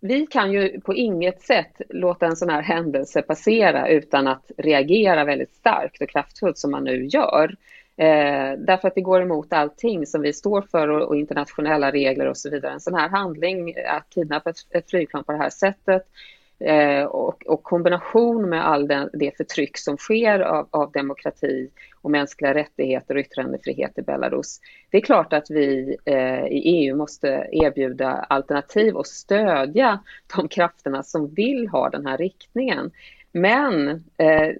vi kan ju på inget sätt låta en sån här händelse passera utan att reagera väldigt starkt och kraftfullt som man nu gör. Eh, därför att det går emot allting som vi står för och, och, internationella regler och så vidare. En sån här handling, att kidnappa ett, ett flygplan på det här sättet eh, och, och, kombination med all den, det förtryck som sker av, av, demokrati och mänskliga rättigheter och yttrandefrihet i Belarus. Det är klart att vi eh, i EU måste erbjuda alternativ och stödja de krafterna som vill ha den här riktningen. Men eh,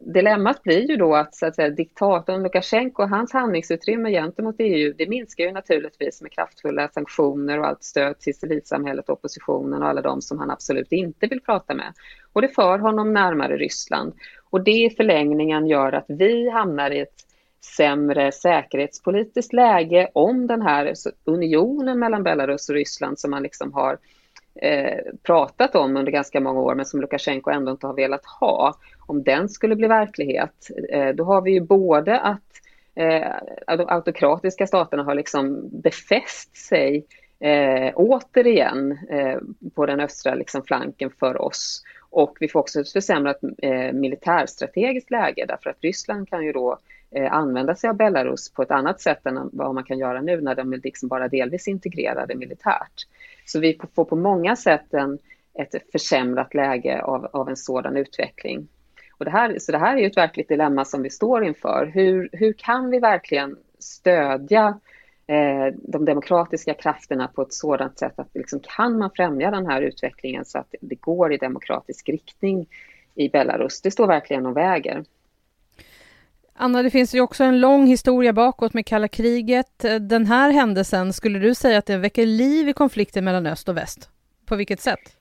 dilemmat blir ju då att, så att säga, diktatorn Lukasjenko, hans handlingsutrymme gentemot EU, det minskar ju naturligtvis med kraftfulla sanktioner och allt stöd till civilsamhället, oppositionen och alla de som han absolut inte vill prata med. Och det för honom närmare Ryssland. Och det i förlängningen gör att vi hamnar i ett sämre säkerhetspolitiskt läge om den här unionen mellan Belarus och Ryssland som man liksom har eh, pratat om under ganska många år men som Lukasjenko ändå inte har velat ha. Om den skulle bli verklighet, eh, då har vi ju både att eh, de autokratiska staterna har liksom befäst sig eh, återigen eh, på den östra liksom, flanken för oss. Och vi får också ett försämrat eh, militärstrategiskt läge därför att Ryssland kan ju då eh, Eh, använda sig av Belarus på ett annat sätt än vad man kan göra nu när de är liksom bara delvis integrerade militärt. Så vi får på många sätt en, ett försämrat läge av, av en sådan utveckling. Och det här, så det här är ju ett verkligt dilemma som vi står inför. Hur, hur kan vi verkligen stödja eh, de demokratiska krafterna på ett sådant sätt att liksom, kan man främja den här utvecklingen så att det går i demokratisk riktning i Belarus? Det står verkligen och väger. Anna, det finns ju också en lång historia bakåt med kalla kriget. Den här händelsen, skulle du säga att det väcker liv i konflikten mellan öst och väst? På vilket sätt?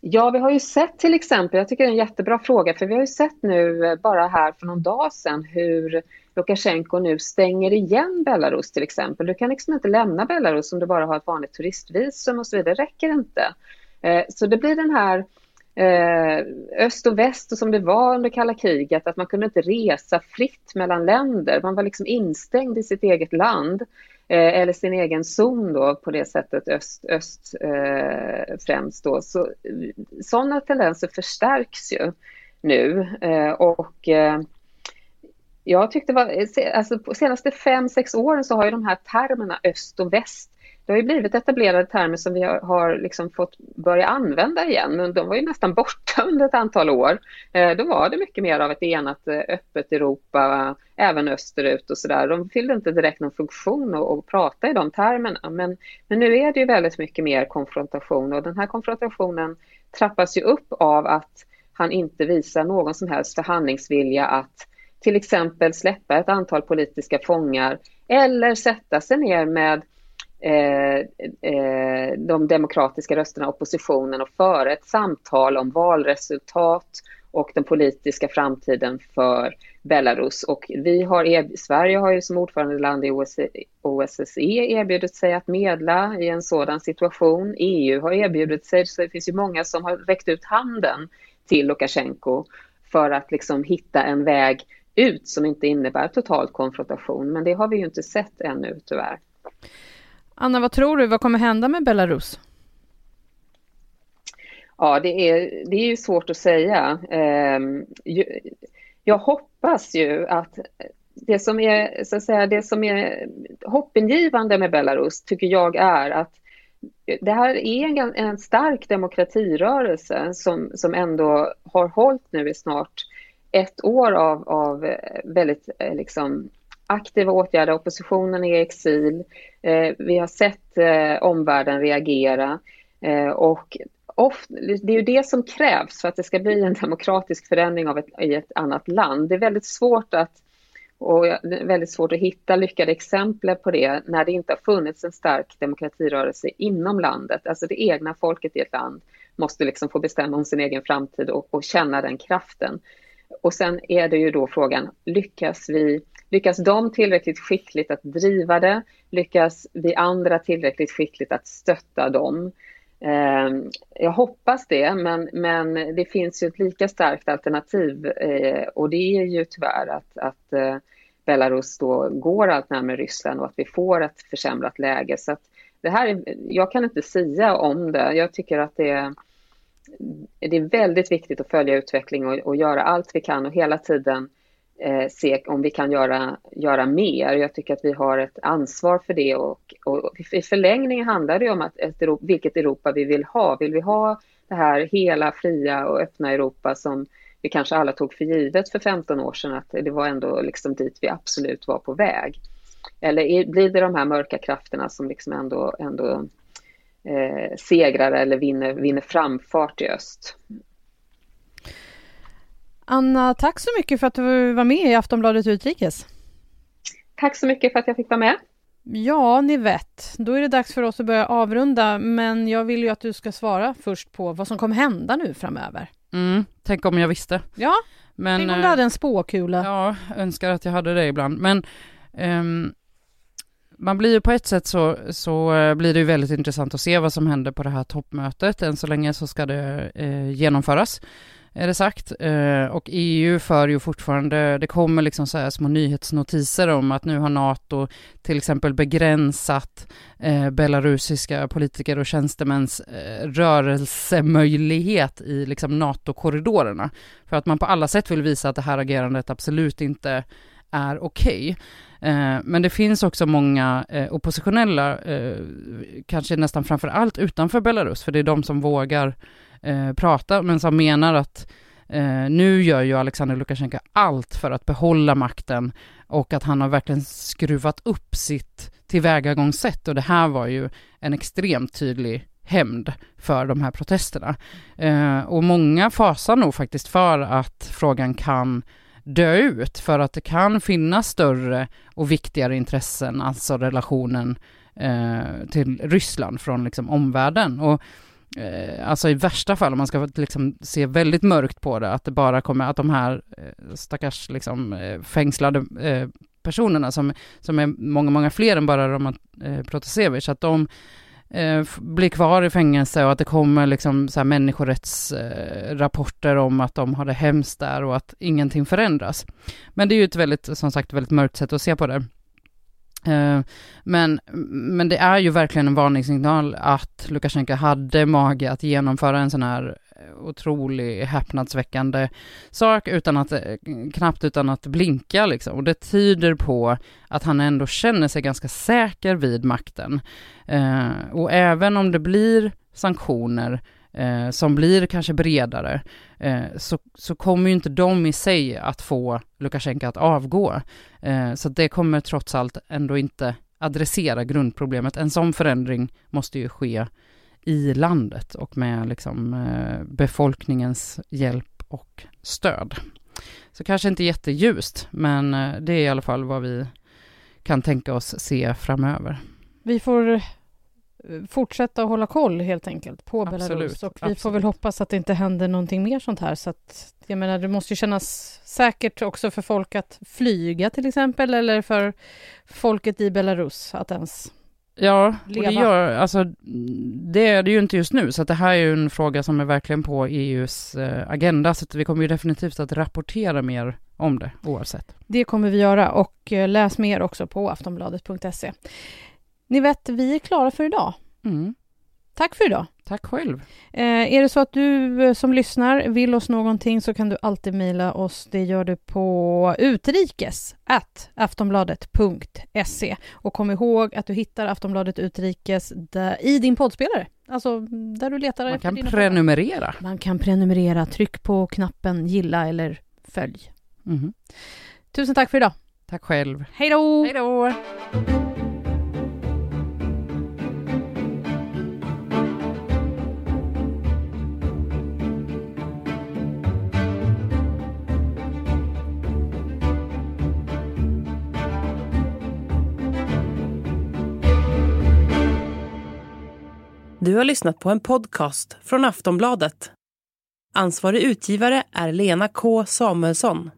Ja, vi har ju sett till exempel, jag tycker det är en jättebra fråga, för vi har ju sett nu eh, bara här för någon dag sedan hur Lukasjenko nu stänger igen Belarus till exempel. Du kan liksom inte lämna Belarus om du bara har ett vanligt turistvisum och så vidare, det räcker inte. Eh, så det blir den här Eh, öst och väst och som det var under kalla kriget, att man kunde inte resa fritt mellan länder. Man var liksom instängd i sitt eget land eh, eller sin egen zon då på det sättet öst-öst eh, främst då. Så, sådana tendenser förstärks ju nu eh, och eh, jag tyckte var, alltså på senaste fem, sex åren så har ju de här termerna öst och väst det har ju blivit etablerade termer som vi har liksom fått börja använda igen, men de var ju nästan borta under ett antal år. Eh, då var det mycket mer av ett enat eh, öppet Europa, även österut och sådär. De fyllde inte direkt någon funktion att prata i de termerna, men, men nu är det ju väldigt mycket mer konfrontation och den här konfrontationen trappas ju upp av att han inte visar någon som helst förhandlingsvilja att till exempel släppa ett antal politiska fångar eller sätta sig ner med Eh, eh, de demokratiska rösterna, oppositionen och föra ett samtal om valresultat och den politiska framtiden för Belarus. Och vi har, Sverige har ju som ordförandeland i OSSE erbjudit sig att medla i en sådan situation. EU har erbjudit sig, så det finns ju många som har räckt ut handen till Lukasjenko för att liksom hitta en väg ut som inte innebär total konfrontation. Men det har vi ju inte sett ännu tyvärr. Anna, vad tror du, vad kommer hända med Belarus? Ja, det är, det är ju svårt att säga. Ehm, jag hoppas ju att det som är, så att säga, det som är hoppingivande med Belarus tycker jag är att det här är en, en stark demokratirörelse som, som ändå har hållit nu i snart ett år av, av väldigt eh, liksom, aktiva åtgärder. Oppositionen är i exil. Eh, vi har sett eh, omvärlden reagera eh, och ofta, det är ju det som krävs för att det ska bli en demokratisk förändring av ett, i ett annat land. Det är väldigt svårt att och väldigt svårt att hitta lyckade exempel på det när det inte har funnits en stark demokratirörelse inom landet. Alltså det egna folket i ett land måste liksom få bestämma om sin egen framtid och, och känna den kraften. Och sen är det ju då frågan, lyckas vi Lyckas de tillräckligt skickligt att driva det? Lyckas vi andra tillräckligt skickligt att stötta dem? Eh, jag hoppas det, men, men det finns ju ett lika starkt alternativ eh, och det är ju tyvärr att, att eh, Belarus då går allt närmare Ryssland och att vi får ett försämrat läge. Så det här är, jag kan inte säga om det. Jag tycker att det är, det är väldigt viktigt att följa utvecklingen och, och göra allt vi kan och hela tiden eh, se om vi kan göra, göra mer. Jag tycker att vi har ett ansvar för det och, och i förlängningen handlar det om att ett Europa, vilket Europa vi vill ha. Vill vi ha det här hela, fria och öppna Europa som vi kanske alla tog för givet för 15 år sedan att det var ändå liksom dit vi absolut var på väg. Eller blir det de här mörka krafterna som liksom ändå, ändå eh, segrar eller vinner, vinner framfart i öst? Anna, tack så mycket för att du var med i Aftonbladet Utrikes. Tack så mycket för att jag fick vara med. Ja, ni vet, då är det dags för oss att börja avrunda, men jag vill ju att du ska svara först på vad som kommer hända nu framöver. Mm, tänk om jag visste. Ja, men, tänk om du hade en spåkula. Ja, önskar att jag hade det ibland, men um, man blir ju på ett sätt så, så eh, blir det ju väldigt intressant att se vad som händer på det här toppmötet. Än så länge så ska det eh, genomföras är det sagt. Eh, och EU för ju fortfarande, det kommer liksom så här små nyhetsnotiser om att nu har NATO till exempel begränsat eh, belarusiska politiker och tjänstemäns eh, rörelsemöjlighet i liksom NATO-korridorerna. För att man på alla sätt vill visa att det här agerandet absolut inte är okej. Okay. Eh, men det finns också många eh, oppositionella, eh, kanske nästan framför allt utanför Belarus, för det är de som vågar eh, prata, men som menar att eh, nu gör ju Alexander Lukasjenko allt för att behålla makten och att han har verkligen skruvat upp sitt tillvägagångssätt och det här var ju en extremt tydlig hämnd för de här protesterna. Eh, och många fasar nog faktiskt för att frågan kan dö ut för att det kan finnas större och viktigare intressen, alltså relationen eh, till Ryssland från liksom omvärlden. Och eh, alltså i värsta fall, om man ska liksom se väldigt mörkt på det, att det bara kommer, att de här eh, stackars liksom, eh, fängslade eh, personerna som, som är många, många fler än bara Roman eh, Protasevich, att de eh, Eh, blir kvar i fängelse och att det kommer liksom så här människorättsrapporter om att de har det hemskt där och att ingenting förändras. Men det är ju ett väldigt, som sagt, väldigt mörkt sätt att se på det. Eh, men, men det är ju verkligen en varningssignal att Lukasjenko hade mage att genomföra en sån här otrolig häpnadsväckande sak utan att, eh, knappt utan att blinka liksom. Och det tyder på att han ändå känner sig ganska säker vid makten. Eh, och även om det blir sanktioner eh, som blir kanske bredare, eh, så, så kommer ju inte de i sig att få Lukasjenko att avgå. Eh, så det kommer trots allt ändå inte adressera grundproblemet. En sån förändring måste ju ske i landet och med liksom, eh, befolkningens hjälp och stöd. Så kanske inte jätteljust, men eh, det är i alla fall vad vi kan tänka oss se framöver. Vi får eh, fortsätta hålla koll helt enkelt på absolut, Belarus och vi absolut. får väl hoppas att det inte händer någonting mer sånt här så att jag menar det måste ju kännas säkert också för folk att flyga till exempel eller för folket i Belarus att ens Ja, och det gör, alltså det är det ju inte just nu, så att det här är ju en fråga som är verkligen på EUs eh, agenda, så att vi kommer ju definitivt att rapportera mer om det oavsett. Det kommer vi göra och eh, läs mer också på aftonbladet.se. Ni vet, vi är klara för idag. Mm. Tack för idag. Tack själv. Eh, är det så att du eh, som lyssnar vill oss någonting så kan du alltid mejla oss. Det gör du på utrikes aftonbladet.se. Och kom ihåg att du hittar Aftonbladet Utrikes där, i din poddspelare. Alltså där du letar Man kan prenumerera. Man kan prenumerera. Tryck på knappen gilla eller följ. Mm. Tusen tack för idag. Tack själv. Hej då! Hej då! Du har lyssnat på en podcast från Aftonbladet. Ansvarig utgivare är Lena K Samuelsson.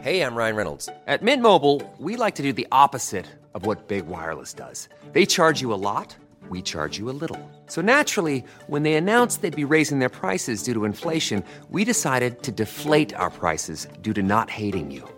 Hej, jag Ryan Reynolds. På Mint Mobile, we like to do the opposite of what Big Wireless does. They charge you a lot, we charge you a little. So naturally, when they announced they'd be raising their prices due to inflation, we decided to deflate our prices due to not hating you.